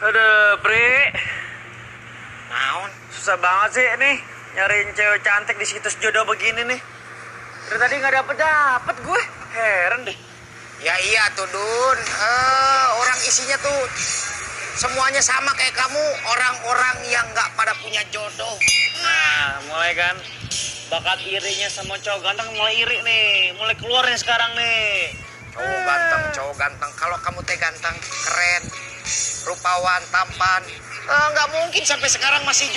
Ada Bre, Maun. Susah banget sih nih nyariin cewek cantik di situs jodoh begini nih. Dari tadi nggak dapet dapet gue. Heran deh. Ya iya tuh Dun. Uh, orang isinya tuh semuanya sama kayak kamu. Orang-orang yang nggak pada punya jodoh. Nah, mulai kan bakat irinya sama cowok ganteng mulai iri nih, mulai keluar nih sekarang nih. Cowok ganteng, cowok ganteng. Kalau kamu teh ganteng, keren, rupawan, tampan, eh, nggak mungkin sampai sekarang masih